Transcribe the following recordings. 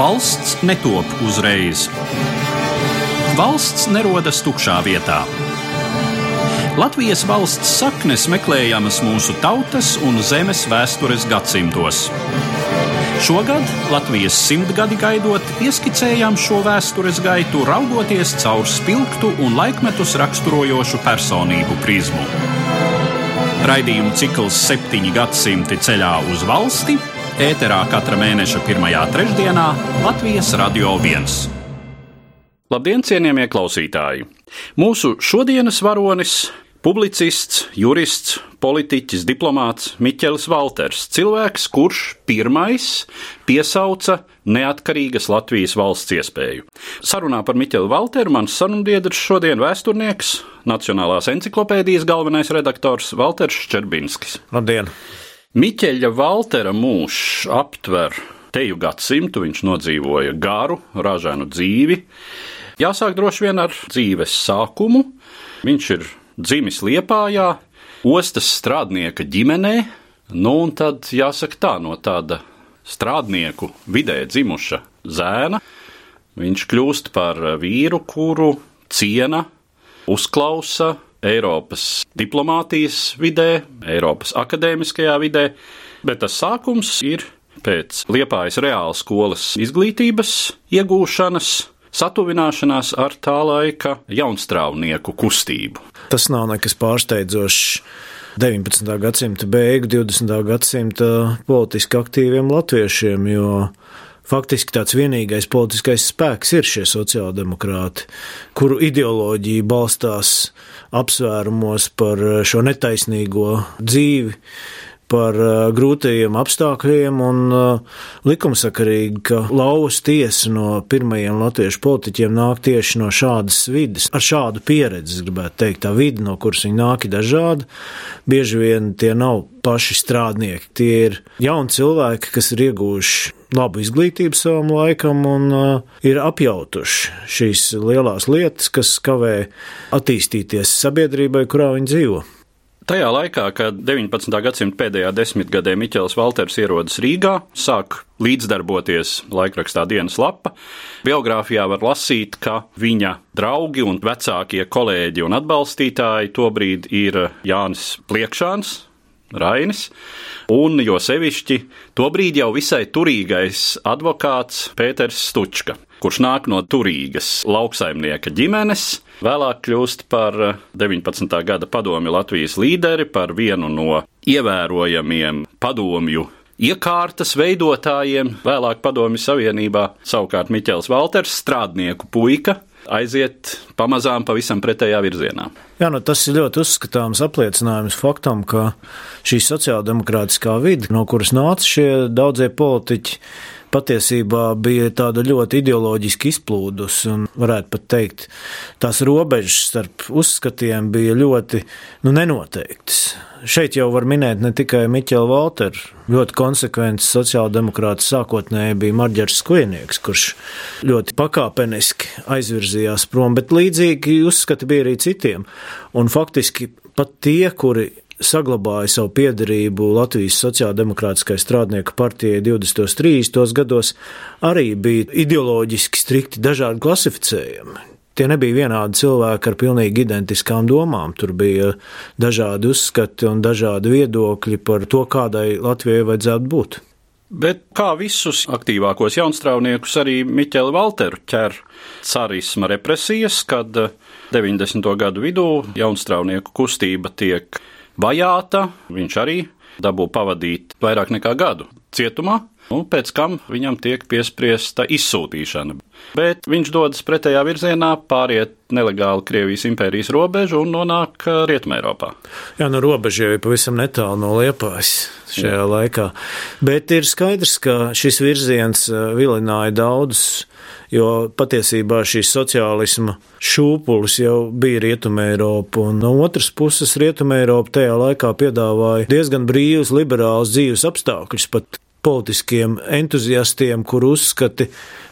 Valsts netop uzreiz. Valsts nerodas tukšā vietā. Latvijas valsts saknes meklējamas mūsu tautas un zemes vēstures gadsimtos. Šogad Latvijas simtgadi gaidot, ieskicējām šo vēstures gaitu, raugoties caur spilgtu un laikmetus raksturojošu personību prizmu. Raidījumu cikls septiņi gadsimti ceļā uz valsti ēterā katra mēneša pirmajā trešdienā Latvijas Radio 1. Labdien, cienījamie klausītāji! Mūsu šodienas varonis Publicists, jurists, politiķis, diplomāts Miķels Valters. Cilvēks, kurš pirmais piesauca neatkarīgas Latvijas valsts iespēju. Sarunā par Miķelu Valteru mans sarunbiedrs šodien vēsturnieks, Nacionālās encyklopēdijas galvenais redaktors Valters Ščerbinskis. Labdien! Miķeļa Valtera mūžs aptver teju gadsimtu, viņš nodzīvoja garu, ražānu dzīvi. Jāsāk droši vien ar dzīves sākumu. Viņš ir dzimis Liepājā, ostas strādnieka ģimenē, nu un tad jāsaka tā, no tāda strādnieku vidē dzimuša zēna, viņš kļūst par vīru, kuru ciena, uzklausa Eiropas diplomātijas vidē, Eiropas akadēmiskajā vidē, bet tas sākums ir pēc Liepājas reāla skolas izglītības iegūšanas, satuvināšanās ar tā laika jaunstrāvnieku kustību. Tas nav nekas pārsteidzošs. 19. gadsimta beigu, 20. gadsimta politiski aktīviem latviešiem, jo faktiski tāds vienīgais politiskais spēks ir šie sociāldemokrāti, kuru ideoloģija balstās apsvērumos par šo netaisnīgo dzīvi, par uh, grūtajiem apstākļiem un uh, likumsakarīgi, ka lauvas tiesa no pirmajiem latviešu politiķiem nāk tieši no šādas vidas, ar šādu pieredzi, gribētu teikt, tā vide, no kuras viņi nāk, ir dažāda. Bieži vien tie nav paši strādnieki, tie ir jauni cilvēki, kas ir ieguvuši labu izglītību savam laikam un uh, ir apjautuši šīs lielās lietas, kas kavē attīstīties sabiedrībai, kurā viņi dzīvo. Tajā laikā, kad 19. gadsimta pēdējā desmitgadē Miķels Valters ierodas Rīgā, sāk līdzdarboties laikrakstā dienas lapa, biogrāfijā var lasīt, ka viņa draugi un vecākie kolēģi un atbalstītāji tobrīd ir Jānis Pliekšāns, Rainis, un jo sevišķi tobrīd jau visai turīgais advokāts Pēters Stučka kurš nāk no turīgas lauksaimnieka ģimenes, vēlāk kļūst par 19. Eh, gada padomju Latvijas līderi, par vienu no ievērojamiem padomju iekārtas veidotājiem, vēlāk Padomju Savienībā, savukārt Miķels Valters, strādnieku puika, aiziet pamazām pavisam pretējā virzienā. Jā, nu tas ir ļoti uzskatāms apliecinājums faktam, ka šī sociāldemokrātiskā vide, no kuras nāca šie daudzie politiķi, patiesībā bija tāda ļoti ideoloģiski izplūdus, un varētu pat teikt, tās robežas starp uzskatiem bija ļoti nu, nenoteiktas. Šeit jau var minēt ne tikai Miķelu Valteru, ļoti konsekvents sociāldemokrāts sākotnēji bija Marģers Skujnieks, kurš ļoti pakāpeniski aizvirzījās prom, bet līdzīgi uzskati bija arī citiem. Un faktiski pat tie, kuri saglabāja savu piedarību Latvijas Sociāldemokrātiskai strādnieku partijai 20. un 30. gados, arī bija ideoloģiski strikti dažādi klasificējumi. Tie nebija vienādi cilvēki ar pilnīgi identiskām domām. Tur bija dažādi uzskati un dažādi viedokļi par to, kādai Latvijai vajadzētu būt. Bet kā visus aktīvākos jaunstrāvniekus, arī Miķeli Valteru ķer carisma represijas, kad 90. gadu vidū jaunstrāvnieku kustība tiek vajāta, viņš arī dabū pavadīt vairāk nekā gadu cietumā, un pēc tam viņam tiek piespriesta izsūtīšana. Bet viņš dodas pretējā virzienā, pāriet nelegāli Krievijas impērijas robežu un nonāk Rietumē Eiropā. Jā, no nu, robežas jau ir pavisam netālu no Liepājas šajā Jā. laikā. Bet ir skaidrs, ka šis virziens vilināja daudzus jo patiesībā šīs sociālisma šūpulis jau bija Rietumē Eiropa, un no otras puses Rietumē Eiropa tajā laikā piedāvāja diezgan brīvus, liberālus dzīves apstākļus, pat politiskiem entuziastiem, kur uzskati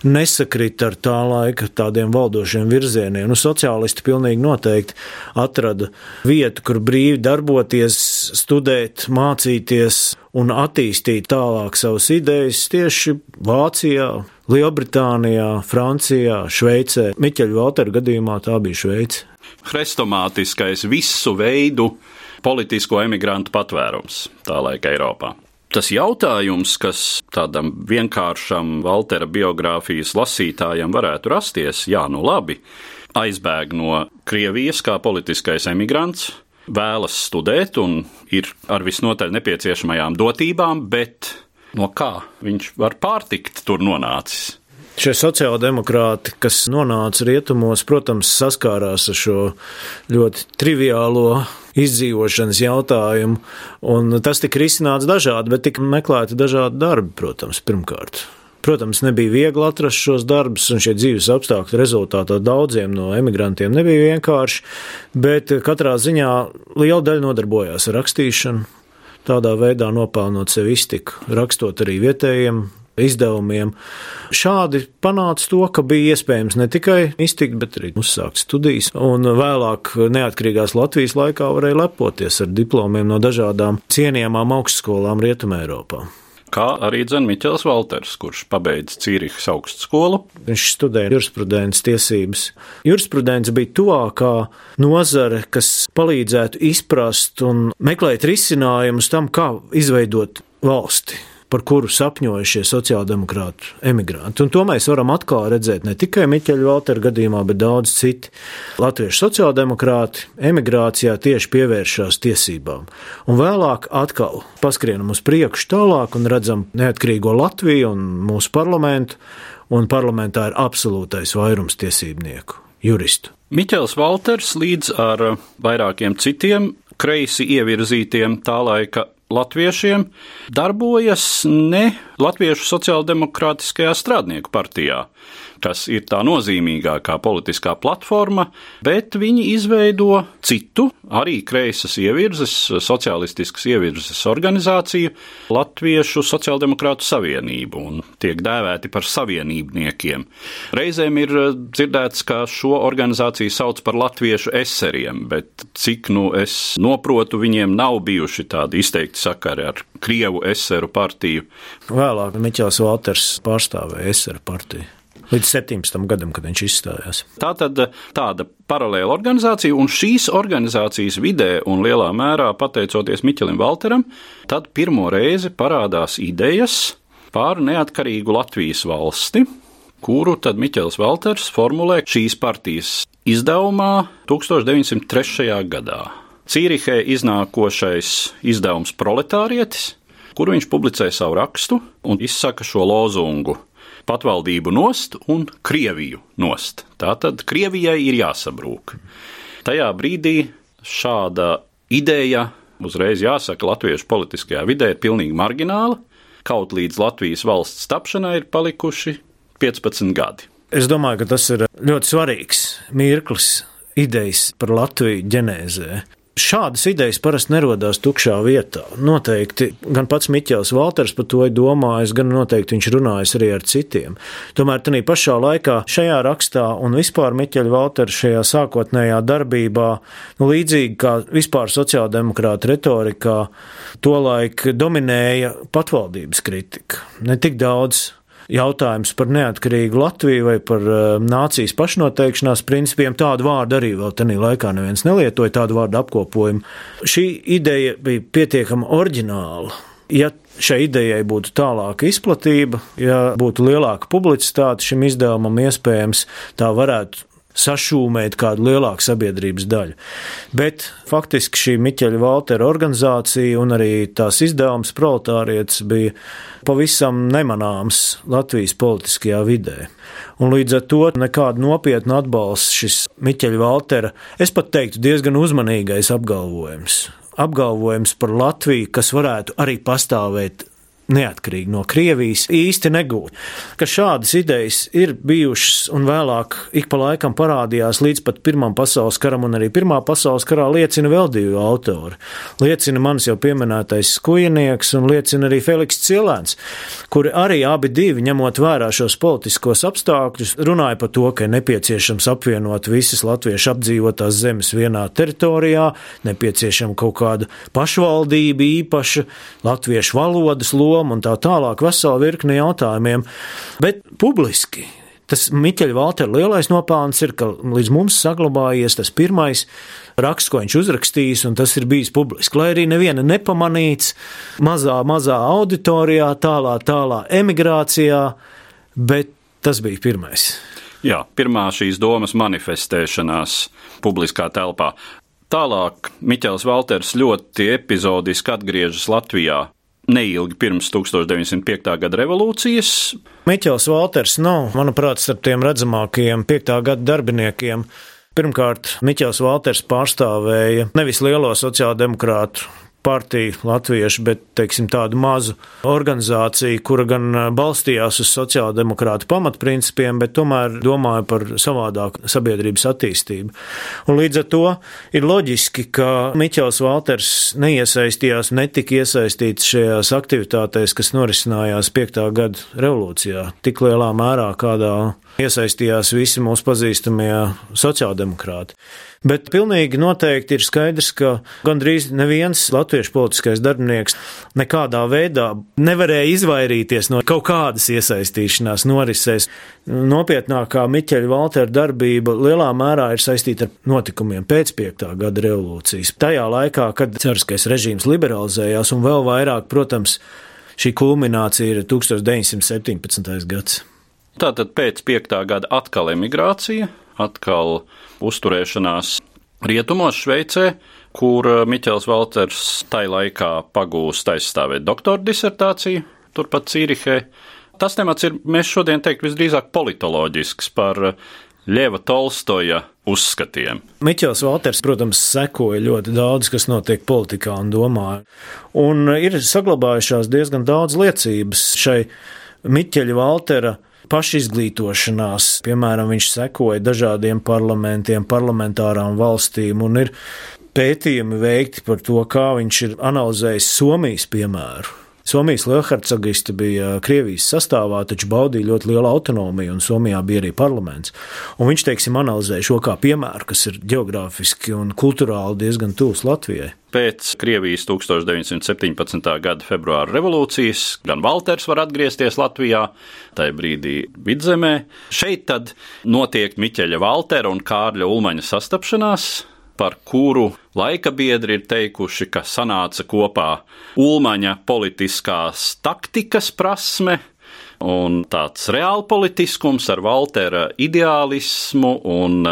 nesakrita ar tā laika tādiem valdošiem virzieniem. Nu, sociālisti pilnīgi noteikti atrada vietu, kur brīvi darboties, studēt, mācīties un attīstīt tālāk savas idejas tieši Vācijā, Lielbritānijā, Francijā, Šveicē. Miķeļa Valtera gadījumā tā bija Šveice. Hrestomātiskais visu veidu politisko emigrantu patvērums tā laika Eiropā. Tas jautājums, kas tādam vienkāršam Valtera biogrāfijas lasītājam varētu rasties, jā, nu labi, aizbēg no Krievijas kā politiskais emigrants, vēlas studēt un ir ar visnotaļ nepieciešamajām dotībām, bet no kā viņš var pārtikt tur nonācis? Šie sociāldemokrāti, kas nonāca rietumos, protams, saskārās ar šo ļoti triviālo izdzīvošanas jautājumu, un tas tika risināts dažādi, bet tika meklēti dažādi darbi, protams, pirmkārt. Protams, nebija viegli atrast šos darbus, un šie dzīves apstākļi rezultātā daudziem no emigrantiem nebija vienkārši, bet katrā ziņā liela daļa nodarbojās ar rakstīšanu, tādā veidā nopelnot sev iztiku, rakstot arī vietējiem izdevumiem. Šādi panāca to, ka bija iespējams ne tikai iztikt, bet arī uzsākt studijas, un vēlāk neatkarīgās Latvijas laikā varēja lepoties ar diplomiem no dažādām cienījamām augstskolām Rietumē Eiropā kā arī Dzēns Miķels Valters, kurš pabeidza Cīrihas augstskolu. Viņš studēja jurisprudences tiesības. Jurisprudence bija tuvākā nozare, kas palīdzētu izprast un meklēt risinājumus tam, kā izveidot valsti par kuru sapņoja šie sociāldemokrātu emigranti. Un to mēs varam atkal redzēt ne tikai Miķeļa Valtera gadījumā, bet daudz citi. Latviešu sociāldemokrāti emigrācijā tieši pievēršās tiesībām. Un vēlāk atkal paskrienam uz priekšu tālāk un redzam neatkarīgo Latviju un mūsu parlamentu, un parlamentā ir absolūtais vairums tiesībnieku, juristu. Miķels Valters līdz ar vairākiem citiem kreisi ievirzītiem tā laika latviešiem darbojas ne Latviešu sociāldemokrātiskajā strādnieku partijā, kas ir tā nozīmīgākā politiskā platforma, bet viņi izveido citu, arī kreisas ievirzes, sociālistiskas ievirzes organizāciju, Latviešu sociāldemokrātu savienību, un tiek dēvēti par savienībniekiem. Reizēm ir dzirdēts, ka šo organizāciju sauc par latviešu eseriem, bet cik nu es noprotu, viņiem nav bijuši tādi izteikti sakari ar Krievu eseru partiju. Vēlāk Miķels Valters pārstāvēja eseru partiju. Līdz 17. gadam, kad viņš izstājās. Tā tad tāda paralēla organizācija, un šīs organizācijas vidē, un lielā mērā pateicoties Miķelim Valteram, tad pirmo reizi parādās idejas par neatkarīgu Latvijas valsti, kuru tad Miķels Valters formulē šīs partijas izdevumā 1903. gadā. Cīrihē iznākošais izdevums Proletārietis, kuru viņš publicē savu rakstu un izsaka šo lozungu - patvaldību nost un Krieviju nost. Tātad Krievijai ir jāsabrūk. Tajā brīdī šāda ideja, uzreiz jāsaka, latviešu politiskajā vidē ir pilnīgi margināla, kaut līdz Latvijas valsts tapšanai ir palikuši 15 gadi. Es domāju, ka tas ir ļoti svarīgs mirklis idejas par Latviju ģenēzē. Šādas idejas parasti nerodās tukšā vietā. Noteikti gan pats Miķels Valters par to ir domājis, gan noteikti viņš runājis arī ar citiem. Tomēr tajā pašā laikā šajā rakstā un vispār Miķeļa Valtera šajā sākotnējā darbībā, nu, līdzīgi kā vispār sociāldemokrāta retorikā, tolaik dominēja patvaldības kritika. Ne tik daudz jautājums par neatkarīgu Latviju vai par uh, nācijas pašnoteikšanās principiem, tādu vārdu arī vēl tajā laikā neviens nelietoja, tādu vārdu apkopojumu. Šī ideja bija pietiekami oriģināla. Ja šai idejai būtu tālāka izplatība, ja būtu lielāka publicitāte šim izdevumam, iespējams, tā varētu sašūmēt kādu lielāku sabiedrības daļu. Bet faktiski šī Miķeļa Valtera organizācija un arī tās izdevums proletārietis bija pavisam nemanāms Latvijas politiskajā vidē. Un līdz ar to nekāda nopietna atbalsts šis Miķeļa Valtera, es pat teiktu, diezgan uzmanīgais apgalvojums. Apgalvojums par Latviju, kas varētu arī pastāvēt neatkarīgi no Krievijas, īsti negūt. Ka šādas idejas ir bijušas un vēlāk ik pa laikam parādījās līdz pat Pirmam pasaules karam, un arī Pirmā pasaules karā liecina vēl divi autori. Liecina manis jau pieminētais skujinieks un liecina arī Feliks Cilēns, kuri arī abi divi, ņemot vērā šos politiskos apstākļus, runāja par to, ka ir nepieciešams apvienot visas latviešu apdzīvotās zemes vienā teritorijā, nepieciešama kaut kāda pašvaldība īpaša, latviešu valodas loma loma un tā tālāk, vesela virkne jautājumiem, bet publiski. Tas Miķeļa Valtera lielais nopelns ir, ka līdz mums saglabājies tas pirmais raksts, ko viņš uzrakstījis, un tas ir bijis publiski. Lai arī neviena nepamanīts, mazā, mazā auditorijā, tālā, tālā emigrācijā, bet tas bija pirmais. Jā, pirmā šīs domas manifestēšanās publiskā telpā. Tālāk Miķels Valters ļoti epizodiski atgriežas Latvijā neilgi pirms 1905. gada revolūcijas. Miķels Valters nav, manuprāt, starp tiem redzamākajiem 5. gada darbiniekiem. Pirmkārt, Miķels Valters pārstāvēja nevis lielo sociāldemokrātu partiju latviešu, bet teiksim, tādu mazu organizāciju, kura gan balstījās uz sociāldemokrātu pamatprincipiem, bet tomēr domāja par savādāku sabiedrības attīstību. Un līdz ar to ir loģiski, ka Miķels Valters neiesaistījās, netika iesaistīts šajās aktivitātēs, kas norisinājās 5. gada revolūcijā, tik lielā mērā, kādā iesaistījās visi mūsu pazīstamie sociāldemokrāti. Bet pilnīgi noteikti ir skaidrs, ka gandrīz neviens latviešu politiskais darbinieks nekādā veidā nevarēja izvairīties no kaut kādas iesaistīšanās norisēs. Nopietnākā Miķeļa Valtera darbība lielā mērā ir saistīta ar notikumiem pēc 5. gada revolūcijas. Tajā laikā, kad cariskais režīms liberalizējās un vēl vairāk, protams, šī kulminācija ir 1917. gads. Tātad pēc 5. gada atkal emigrācija, atkal uzturēšanās rietumos, Šveicē, kur eh, Miķels Valters tai laikā pagūst aizstāvēt doktora disertāciju, turpat Cīrihē. Tas temats ir, mēs šodien teikt, visdrīzāk politoloģisks par Ļeva Tolstoja uzskatiem. Miķels Valters, protams, sekoja ļoti daudz, kas notiek politikā un domāja. Un ir saglabājušās diezgan daudz liecības šai Miķeļa Valtera pašizglītošanās. Piemēram, viņš sekoja dažādiem parlamentiem, parlamentārām valstīm un ir pētījumi veikti par to, kā viņš ir analizējis Somijas piemēru. Somijas lielhercogiste bija Krievijas sastāvā, taču baudīja ļoti lielu autonomiju, un Somijā bija arī parlaments. Un viņš, teiksim, analizēja šo kā piemēru, kas ir geogrāfiski un kulturāli diezgan tūs Latvijai. Pēc Krievijas 1917. gada februāra revolūcijas gan Walters var atgriezties Latvijā, tajā brīdī vidzemē. Šeit tad notiek Miķeļa Waltera un Kārļa Ulmaņa sastapšanās, par kuru laika biedri ir teikuši, ka sanāca kopā Ulmaņa politiskās taktikas prasme, un tāds reālpolitiskums ar Waltera ideālismu un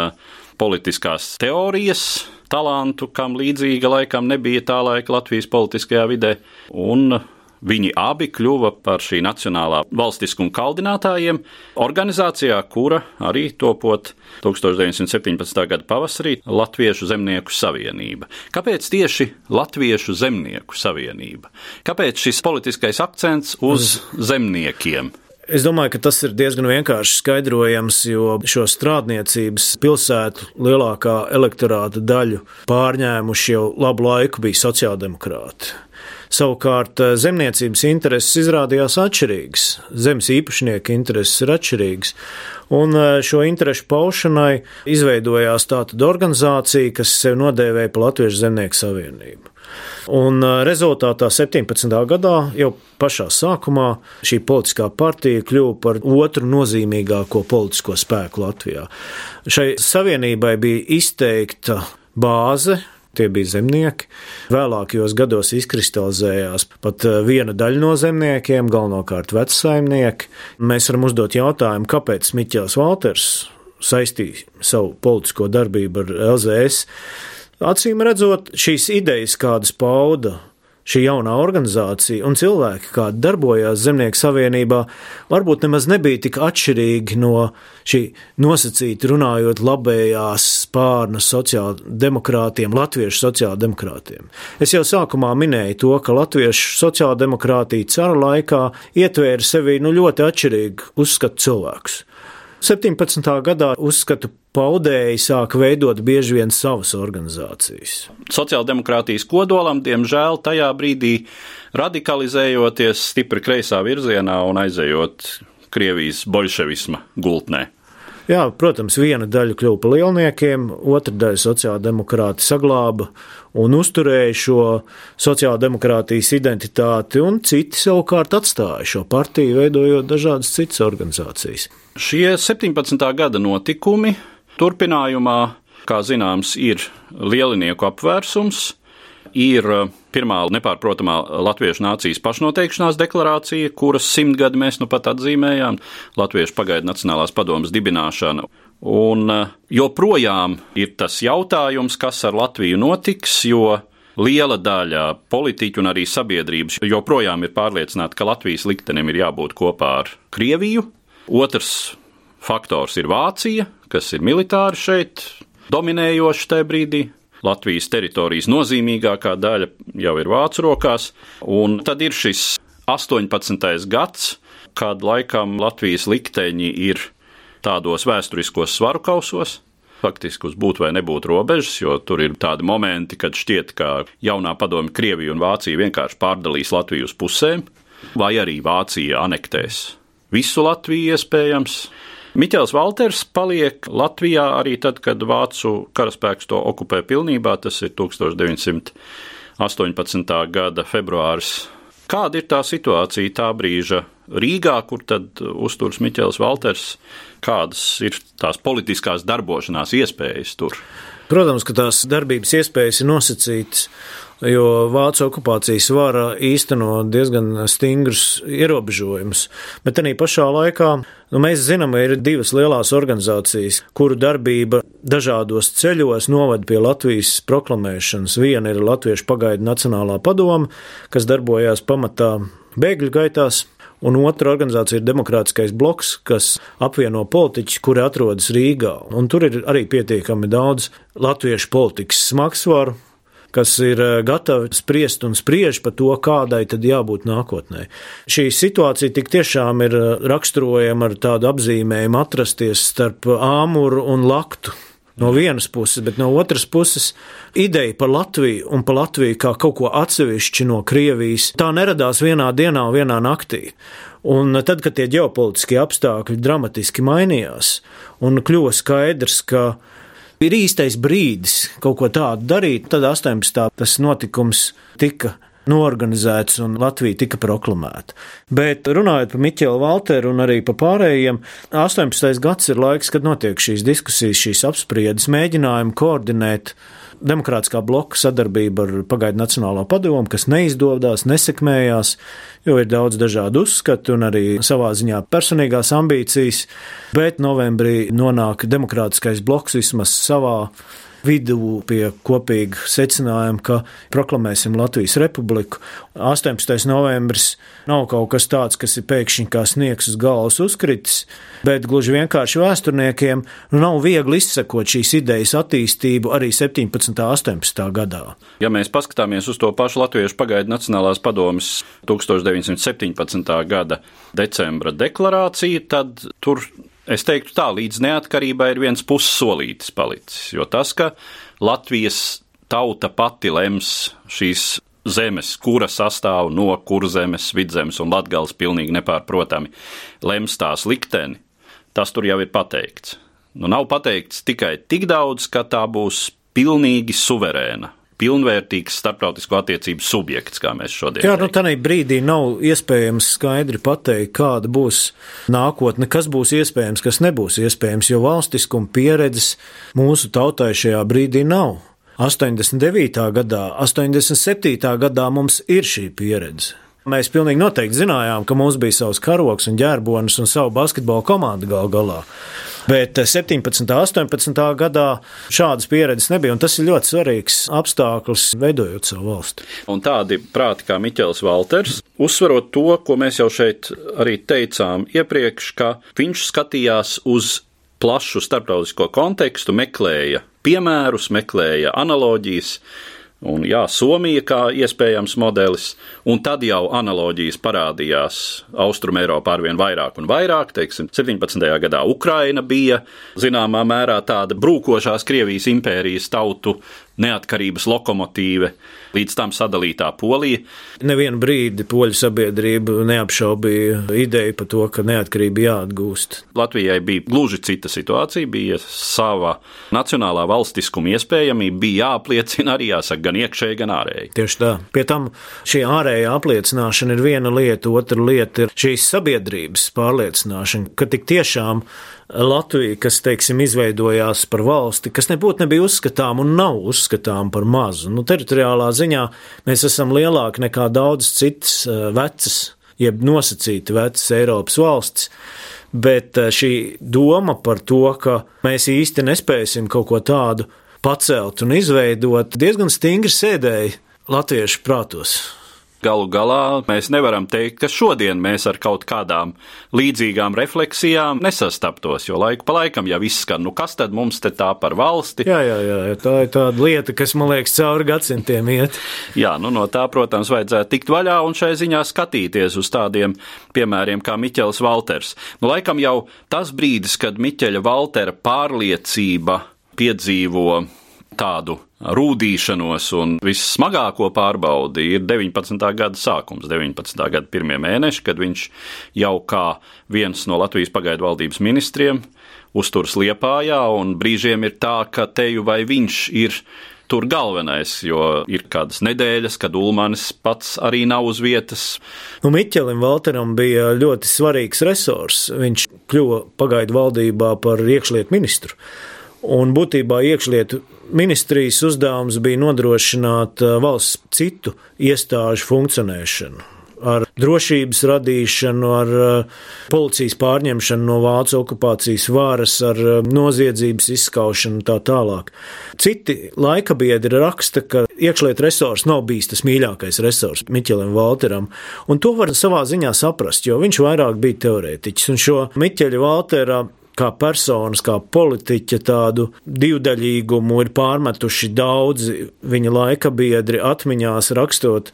politiskās teorijas talantu, kam līdzīga laikam nebija tā laika Latvijas politiskajā vidē, un Viņi abi kļuva par šī nacionālā valstiskuma kaldinātājiem, organizācijā, kura arī topot 1917. gada pavasarī Latviešu zemnieku savienība. Kāpēc tieši Latviešu zemnieku savienība? Kāpēc šis politiskais akcents uz zemniekiem? Es domāju, ka tas ir diezgan vienkārši skaidrojams, jo šo strādniecības pilsētu lielākā elektorāta daļu pārņēmuši jau labu laiku bija sociāldemokrāti. Savukārt eh, zemniecības intereses izrādījās atšķirīgas, zemes īpašnieka intereses ir atšķirīgas, un eh, šo interesu paušanai izveidojās tāda organizācija, kas sev nodēvēja par Latviešu zemnieku savienību. Un rezultātā 17. gadā, jau pašā sākumā, šī politiskā partija kļuva par otru nozīmīgāko politisko spēku Latvijā. Šai savienībai bija izteikta bāze, tie bija zemnieki. Vēlākajos gados izkristalizējās pat viena daļa no zemniekiem, galvenokārt vecsaimnieki. Mēs varam uzdot jautājumu, kāpēc Miķels Valters saistīja savu politisko darbību ar LZS Acīm redzot, šīs idejas, kādas pauda šī jaunā organizācija un cilvēki, kādi darbojās Zemnieku savienībā, varbūt nemaz nebija tik atšķirīgi no šī nosacīta runājot labējās spārna sociāldemokrātiem, latviešu sociāldemokrātiem. Es jau sākumā minēju to, ka latviešu sociāldemokrātija cara laikā ietvēra sevī nu ļoti atšķirīgu uzskatu cilvēkus. 17. gadā uzskatu paudēji sāka veidot bieži vien savas organizācijas. Sociāldemokrātijas kodolam, diemžēl, tajā brīdī radikalizējoties stipri kreisā virzienā un aizejot Krievijas bolševisma gultnē. Jā, protams, viena daļa kļuva par lielniekiem, otra daļa sociāldemokrāti saglāba un uzturēja šo sociāldemokrātijas identitāti, un citi savukārt atstāja šo partiju, veidojot dažādas citas organizācijas. Šie 17. gada notikumi turpinājumā, kā zināms, ir lielinieku apvērsums, ir uh, pirmā nepārprotamā latviešu nācijas pašnoteikšanās deklarācija, kuras simtgadi mēs nu pat atzīmējām, Latviešu pagaidu Nacionālās padomas dibināšana. Un uh, joprojām ir tas jautājums, kas ar Latviju notiks, jo liela daļa politiķu un arī sabiedrības joprojām ir pārliecināta, ka Latvijas liktenim ir jābūt kopā ar Krieviju. Otrs faktors ir Vācija, kas ir militāri šeit dominējoši tajā brīdī. Latvijas teritorijas nozīmīgākā daļa jau ir vācu rokās, un tad ir šis 18. gads, kad laikam Latvijas likteņi ir tādos vēsturiskos svaru kausos. Faktiski uz būt vai nebūt robežas, jo tur ir tādi momenti, kad šķiet, ka jaunā padomju Krievija un Vācija vienkārši pārdalīs Latviju uz pusēm, vai arī Vācija anektēs visu Latviju iespējams. Miķels Valters paliek Latvijā arī tad, kad vācu karaspēks to okupē pilnībā, tas ir 1918. gada februāris. Kāda ir tā situācija tā brīža Rīgā, kur tad uzturs Miķels Valters, kādas ir tās politiskās darbošanās iespējas tur? Protams, ka tās darbības iespējas ir nosacītas jo Vācu okupācijas vara īsteno diezgan stingrus ierobežojumus. Bet arī pašā laikā nu, mēs zinām, ka ir divas lielas organizācijas, kuru darbība dažādos ceļos noved pie Latvijas proklamēšanas. Viena ir Latviešu pagaidu Nacionālā padoma, kas darbojās pamatā bēgļu gaitās. Un otra organizācija ir Demokrātiskais bloks, kas apvieno politiķus, kuri atrodas Rīgā. Un tur ir arī pietiekami daudz latviešu politikas smagsvaru, kas ir eh, gatavi spriest un spriež par to, kādai tad jābūt nākotnē. Šī situācija tik tiešām ir eh, raksturojama ar tādu apzīmējumu atrasties starp āmuru un laktu. No vienas puses, bet no otras puses, ideja par Latviju un par Latviju kā kaut ko atsevišķu no Krievijas, tā neradās vienā dienā, vienā naktī. Un tad, kad tie ģeopolitiskie apstākļi dramatiski mainījās un kļuva skaidrs, ka ir īstais brīdis kaut ko tādu darīt, tad 18. tas notikums tika norganizēts un Latvija tika proklamēta. Bet runājot par Miķelu Valteru un arī par pārējiem, 18. gads ir laiks, kad notiek šīs diskusijas, šīs apspriedes, mēģinājumi koordinēt demokrātiskā bloka sadarbība ar pagaidu Nacionālo padomu, kas neizdodas, nesekmējās, jo ir daudz dažādu uzskatu un arī savā ziņā personīgās ambīcijas, bet novembrī nonāk demokrātiskais bloks vismaz savā vidū pie kopīga secinājuma, ka proklamēsim Latvijas republiku. 18. novembris nav kaut kas tāds, kas ir pēkšņi kā sniegs uz galvas uzkritis, bet gluži vienkārši vēsturniekiem nu, nav viegli izsekot šīs idejas attīstību arī 17. un 18. gadā. Ja mēs paskatāmies uz to pašu Latviešu pagaidu Nacionālās padomas 1917. gada decembra deklarāciju, tad tur es teiktu tā, līdz neatkarībai ir viens pussolītis palicis. Jo tas, ka Latvijas tauta pati lems šīs zemes, kura sastāv no kurzemes, vidzemes un latgales pilnīgi nepārprotami, lems tās likteni, tas tur jau ir pateikts. Nu, nav pateikts tikai tik daudz, ka tā būs pilnīgi suverēna pilnvērtīgs starptautisko attiecību subjekts, kā mēs šodien. Jā, nu tādā brīdī nav iespējams skaidri pateikt, kāda būs nākotne, kas būs iespējams, kas nebūs iespējams, jo valstiskuma pieredzes mūsu tautai šajā brīdī nav. 89. gadā, 87. gadā mums ir šī pieredze. Mēs pilnīgi noteikti zinājām, ka mums bija savs karoks un ģērbonis un savu basketbola komandu gal galā. Bet 17. un 18. gadā šādas pieredzes nebija, un tas ir ļoti svarīgs apstākļus veidojot savu valsti. Un tādi prāti kā Miķels Valters, uzsverot to, ko mēs jau šeit arī teicām iepriekš, ka viņš skatījās uz plašu starptautisko kontekstu, meklēja piemērus, meklēja analoģijas Un, jā, Somija kā iespējams modelis, un tad jau analoģijas parādījās Austrumēropā arvien vairāk un vairāk. Teiksim, 17. gadā Ukraina bija zināmā mērā tāda brūkošās Krievijas impērijas tautu neatkarības lokomotīve, līdz tam sadalītā Polija. Nevienu brīdi poļu sabiedrība neapšaubīja ideju par to, ka neatkarība jāatgūst. Latvijai bija gluži cita situācija, bija sava nacionālā valstiskuma iespējamība, bija jāapliecina arī jāsaka gan iekšēji, gan ārēji. Tieši tā. Pie tam šī ārējā apliecināšana ir viena lieta, otra lieta ir šīs sabiedrības pārliecināšana, ka tik tiešām Latvija, kas, teiksim, izveidojās par valsti, kas nebūtu nebija uzskatām un nav uzskatām par mazu. Nu, teritoriālā ziņā mēs esam lielāki nekā daudzas citas eh, vecas, jeb nosacīti vecas Eiropas valstis. Bet eh, šī doma par to, ka mēs īsti nespēsim kaut ko tādu pacelt un izveidot, diezgan stingri sēdēja latviešu prātos. Galu galā mēs nevaram teikt, ka šodien mēs ar kaut kādām līdzīgām refleksijām nesastaptos, jo laiku pa laikam jau izskan, nu kas tad mums te tā par valsti? Jā, jā, jā, tā ir tāda lieta, kas man liekas cauri gadsimtiem iet. Jā, nu no tā, protams, vajadzētu tikt vaļā un šai ziņā skatīties uz tādiem piemēriem kā Miķels Valters. Nu, laikam jau tas brīdis, kad Miķeļa Valtera pārliecība piedzīvo tādu rūdīšanos un vissmagāko pārbaudi ir 19. gada sākums, 19. gada pirmie mēneši, kad viņš jau kā viens no Latvijas pagaidu valdības ministriem uzturs Liepājā, un brīžiem ir tā, ka teju vai viņš ir tur galvenais, jo ir kādas nedēļas, kad Ulmanis pats arī nav uz vietas. Nu, Miķelim Valteram bija ļoti svarīgs resurs. Viņš kļuva pagaidu valdībā par iekšlietu ministru. Un būtībā iekšlietu ministrijas uzdevums bija nodrošināt uh, valsts citu iestāžu funkcionēšanu. Ar drošības radīšanu, ar uh, policijas pārņemšanu no vācu okupācijas varas, ar uh, noziedzības izskaušanu un tā tālāk. Citi laika biedri raksta, ka iekšlietu resurs nav bijis tas mīļākais resurs Miķelim Valteram, un to var savā ziņā saprast, jo viņš vairāk bija teorētiķis, un šo Miķeļa Valtera kā personas, kā politiķa tādu divdaļīgumu ir pārmetuši daudzi viņa laika biedri atmiņās rakstot,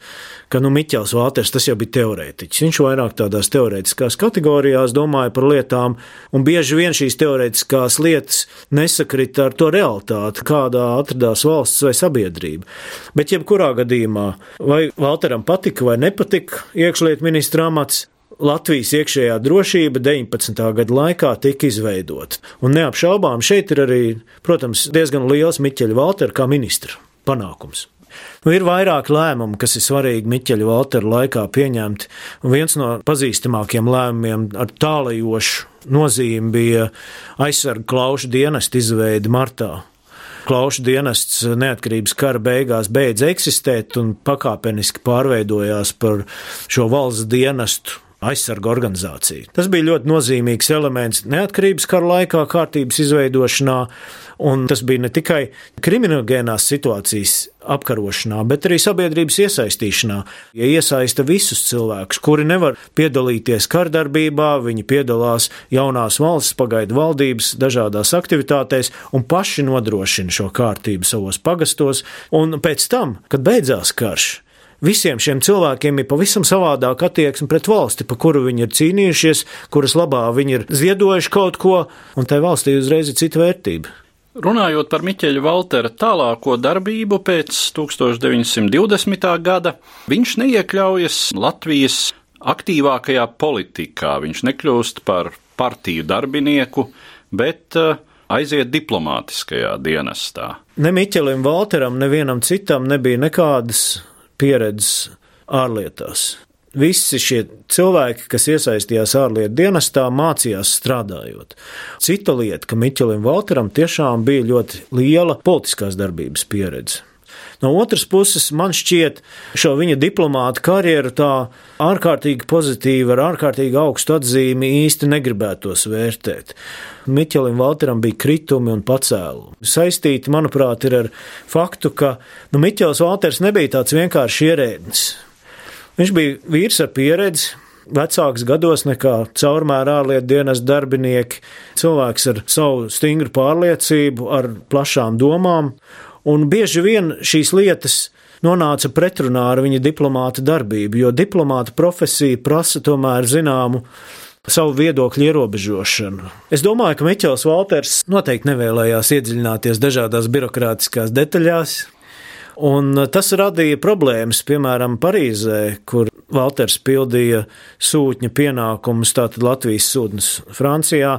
ka, nu, Miķels Vāters tas jau bija teorētiķis. Viņš vairāk tādās teorētiskās kategorijās domāja par lietām, un bieži vien šīs teorētiskās lietas nesakrita ar to realitāti, kādā atradās valsts vai sabiedrība. Bet jebkurā gadījumā, vai Valteram patika vai nepatika iekšlietu ministra amats, Latvijas iekšējā drošība 19. gada laikā tika izveidota. Un neapšaubām šeit ir arī, protams, diezgan liels Miķeļa Valtera kā ministra panākums. Nu, ir vairāk lēmumu, kas ir svarīgi Miķeļa Valtera laikā pieņemti, un viens no pazīstamākiem lēmumiem ar tālajošu nozīmi bija aizsarga klaušu dienesta izveide martā. Klaušu dienests neatkarības kara beigās beidz eksistēt un pakāpeniski pārveidojās par šo valsts dienestu aizsarga organizācija. Tas bija ļoti nozīmīgs elements neatkarības kara laikā kārtības izveidošanā, un tas bija ne tikai kriminogēnās situācijas apkarošanā, bet arī sabiedrības iesaistīšanā. Ja iesaista visus cilvēkus, kuri nevar piedalīties kardarbībā, viņi piedalās jaunās valsts pagaidu valdības dažādās aktivitātēs un paši nodrošina šo kārtību savos pagastos, un pēc tam, kad beidzās karš, visiem šiem cilvēkiem ir pavisam savādāka attieksme pret valsti, pa kuru viņi ir cīnījušies, kuras labā viņi ir ziedojuši kaut ko, un tai valstī uzreiz ir cita vērtība. Runājot par Miķeļa Valtera tālāko darbību pēc 1920. gada, viņš neiekļaujas Latvijas aktīvākajā politikā. Viņš nekļūst par partiju darbinieku, bet uh, aiziet diplomātiskajā dienestā. Ne Miķelim Valteram, nevienam citam nebija nekādas pieredzes ārlietās. Visi šie cilvēki, kas iesaistījās ārlietu dienestā, mācījās strādājot. Cita lieta, ka Miķelim Valteram tiešām bija ļoti liela politiskās darbības pieredze. No otras puses, man šķiet, šo viņa diplomāta karjeru tā ārkārtīgi pozitīva, ar ārkārtīgi augstu atzīmi īsti negribētos vērtēt. Miķelim Valteram bija kritumi un pacēlumi. Saistīti, manuprāt, ir ar faktu, ka nu, Miķels Valters nebija tāds vienkārši ierēdnis. Viņš bija vīrs ar pieredzi, vecāks gados nekā caurmērā ārlietu dienas darbinieki, cilvēks ar savu stingru pārliecību, ar plašām domām, un bieži vien šīs lietas nonāca pretrunā ar viņa diplomāta darbību, jo diplomāta profesija prasa tomēr zināmu savu viedokļu ierobežošanu. Es domāju, ka Miķels Valters noteikti nevēlējās iedziļināties dažādās birokrātiskās detaļās, Un tas radīja problēmas, piemēram, Parīzē, kur Valters pildīja sūtņa pienākumus, tātad Latvijas sūtnis Francijā.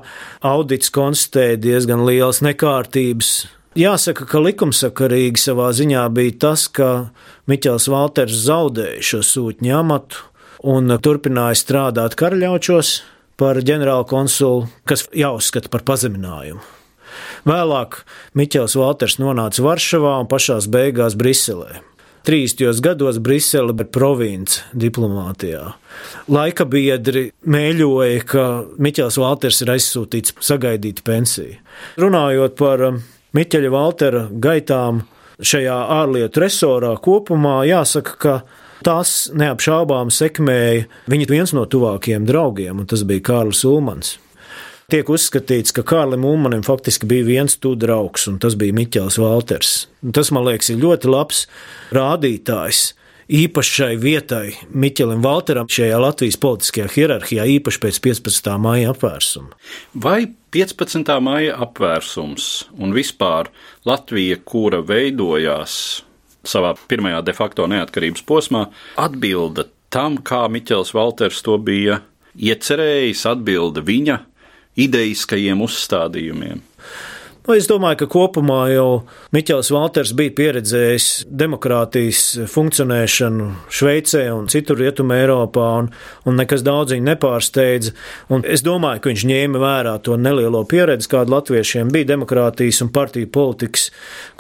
Audits konstatēja diezgan lielas nekārtības. Jāsaka, ka likumsakarīgi savā ziņā bija tas, ka Miķels Valters zaudēja šo sūtņa amatu un turpināja strādāt karaļaučos par ģenerālu konsulu, kas jāuzskata par pazeminājumu. Vēlāk Miķels Valters nonāca Varšavā un pašās beigās Briselē. 30. gados Brisele bija province diplomātijā. Laika biedri mēļoja, ka Miķels Valters ir aizsūtīts sagaidīt pensiju. Runājot par um, Miķeļa Valtera gaitām šajā ārlietu resorā kopumā, jāsaka, ka tas neapšaubām sekmēja viņa viens no tuvākajiem draugiem, un tas bija Kārlis Ulmans. Tiek uzskatīts, ka Kārlim Ulmanim faktiski bija viens tu draugs, un tas bija Miķels Valters. Tas, man liekas, ir ļoti labs rādītājs. Īpaši šai vietai, Miķelim Valteram, šajā Latvijas politiskajā hierarhijā, īpaši pēc 15. māja apvērsuma. Vai 15. māja apvērsums un vispār Latvija, kura veidojās savā pirmajā de facto neatkarības posmā, atbilda tam, kā Miķels Valters to bija iecerējis, atbilda viņa ideiskajiem uzstādījumiem. Nu, es domāju, ka kopumā jau Miķels Valters bija pieredzējis demokrātijas funkcionēšanu Šveicē un citur Rietumē Eiropā, un, un nekas daudz viņu nepārsteidza. Un es domāju, ka viņš ņēma vērā to nelielo pieredzi, kāda latviešiem bija demokrātijas un partiju politikas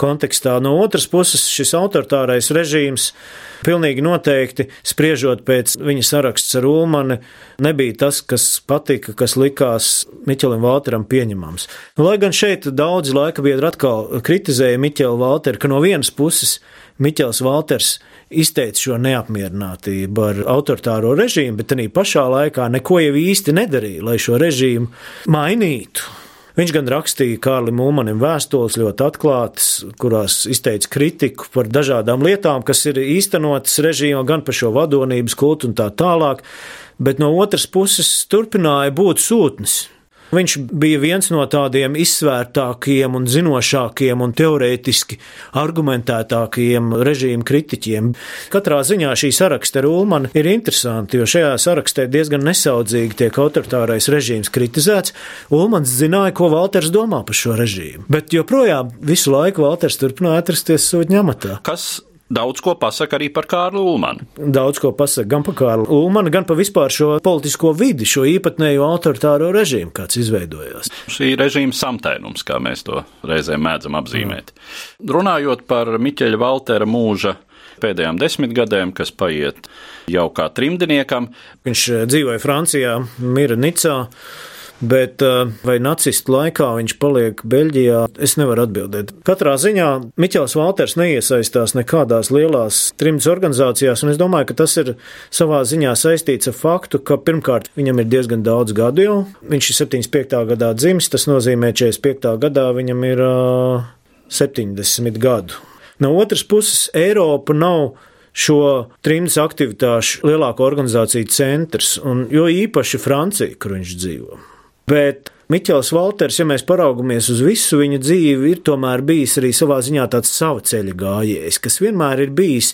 kontekstā. No otras puses, šis autoritārais režīms Pilnīgi noteikti, spriežot pēc viņa saraksts ar Ulmani, nebija tas, kas patika, kas likās Miķelim Valteram pieņemams. Nu, lai gan šeit daudzi laika biedri atkal kritizēja Miķelu Valteru, ka no vienas puses Miķels Valters izteica šo neapmierinātību ar autoritāro režīmu, bet arī pašā laikā neko jau īsti nedarīja, lai šo režīmu mainītu. Viņš gan rakstīja Kārlim Ulmanim vēstules ļoti atklātas, kurās izteica kritiku par dažādām lietām, kas ir īstenotas režīmā, gan par šo vadonības kultu un tā tālāk, bet no otras puses turpināja būt sūtnis Viņš bija viens no tādiem izsvērtākajiem un zinošākajiem un teorētiski argumentētākajiem režīmu kritiķiem. Katrā ziņā šī saraksta ar Ulmanu ir interesanti, jo šajā sarakstā diezgan nesaudzīgi tiek autoritārais režīms kritizēts. Ulmans zināja, ko Valters domā par šo režīmu, bet joprojām visu laiku Valters turpināja atrasties sūtņamatā. Kas daudz ko pasaka arī par Kārlu Ulmanu. Daudz ko pasaka gan par Kārlu Ulmanu, gan par vispār šo politisko vidi, šo īpatnējo autoritāro režīmu, kāds izveidojās. Šī režīma samtainums, kā mēs to reizēm mēdzam apzīmēt. Mm. Runājot par Miķeļa Valtera mūža pēdējām desmitgadēm, kas paiet jau kā trimdiniekam. Viņš dzīvoja Francijā, mira Nicā. Bet eh, vai nacistu laikā viņš paliek Beļģijā, es nevaru atbildēt. Katrā ziņā Miķels Valters neiesaistās nekādās lielās trimdas organizācijās, un es domāju, ka tas ir savā ziņā saistīts ar faktu, ka pirmkārt viņam ir diezgan daudz gadu jau. Viņš ir 75. gadā dzimis, tas nozīmē 45. gadā viņam ir uh, 70 gadu. No otras puses, Eiropa nav šo trimdas aktivitāšu lielāko organizāciju centrs, un jo īpaši Francija, kur viņš dzīvo. Bet Miķels Valters, ja mēs paraugamies uz visu viņa dzīvi, ir tomēr bijis arī savā ziņā tāds sava ceļa gājējs, kas vienmēr ir bijis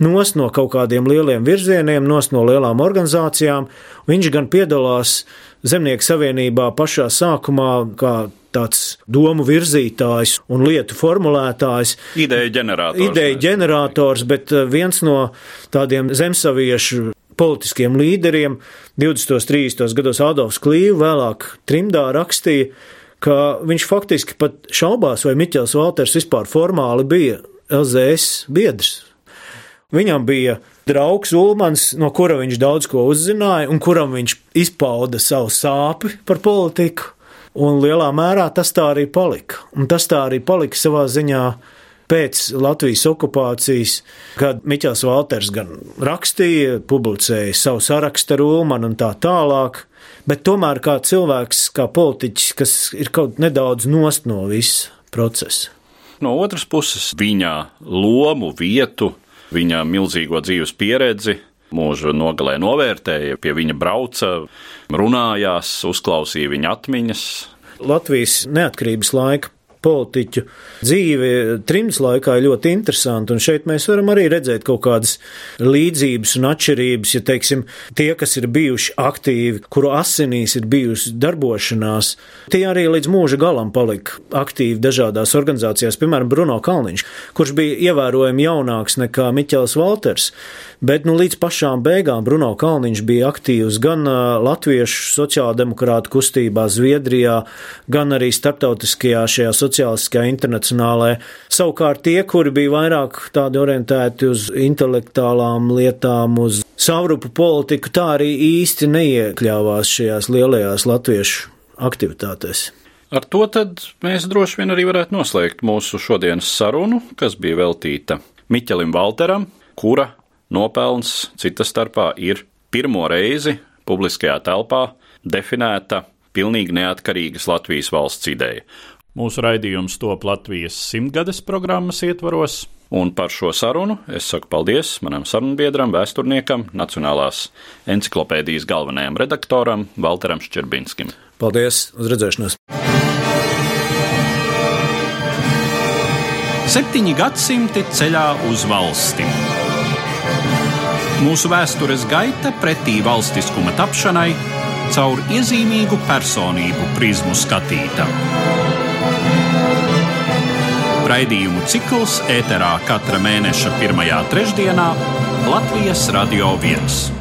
nos no kaut kādiem lieliem virzieniem, nos no lielām organizācijām. Viņš gan piedalās Zemnieku savienībā pašā sākumā kā tāds domu virzītājs un lietu formulētājs. Ideja ģenerators. Ideja ģenerators, bet viens no tādiem zemsaviešu politiskiem līderiem. 20. un 30. gados Adolfs Klīvs vēlāk trimdā rakstīja, ka viņš faktiski pat šaubās, vai Miķels Valters vispār formāli bija LZS biedrs. Viņam bija draugs Ulmans, no kura viņš daudz ko uzzināja, un kuram viņš izpauda savu sāpi par politiku. Un lielā mērā tas tā arī palika. Un tas tā arī palika savā ziņā pēc Latvijas okupācijas, kad Miķels Valters gan rakstīja, publicēja savu sarakstu ar Ulmanu un tā tālāk, bet tomēr kā cilvēks, kā politiķis, kas ir kaut nedaudz nost no visa procesa. No otras puses, viņa lomu, vietu, viņa milzīgo dzīves pieredzi mūža nogalē novērtēja, pie viņa brauca, runājās, uzklausīja viņa atmiņas. Latvijas neatkarības laika politiķu dzīve trimdas laikā ir ļoti interesanta, un šeit mēs varam arī redzēt kaut kādas līdzības un atšķirības, ja teiksim, tie, kas ir bijuši aktīvi, kuru asinīs ir bijusi darbošanās, tie arī līdz mūža galam palika aktīvi dažādās organizācijās, piemēram, Bruno Kalniņš, kurš bija ievērojami jaunāks nekā Miķels Valters, bet nu, līdz pašām beigām Bruno Kalniņš bija aktīvs gan Latviešu sociāldemokrātu kustībā Zviedrijā, gan arī starptautiskajā šajā sociālistiskajā internacionālē. Savukārt tie, kuri bija vairāk tādi orientēti uz intelektuālām lietām, uz savrupu politiku, tā arī īsti neiekļāvās šajās lielajās latviešu aktivitātēs. Ar to mēs droši vien arī varētu noslēgt mūsu šodienas sarunu, kas bija veltīta Miķelim Valteram, kura nopelns cita starpā ir pirmo reizi publiskajā telpā definēta pilnīgi neatkarīgas Latvijas valsts ideja. Mūsu raidījums top Latvijas simtgades programmas ietvaros. Un par šo sarunu es saku paldies manam sarunbiedram, vēsturniekam, Nacionālās encyklopēdijas galvenajam redaktoram Valteram Ščerbinskim. Paldies, uz redzēšanos! Septiņi gadsimti ceļā uz valsti. Mūsu vēstures gaita pretī valstiskuma tapšanai caur iezīmīgu personību prizmu skatīta. Raidījumu cikls ēterā katra mēneša pirmajā trešdienā Latvijas Radio 1.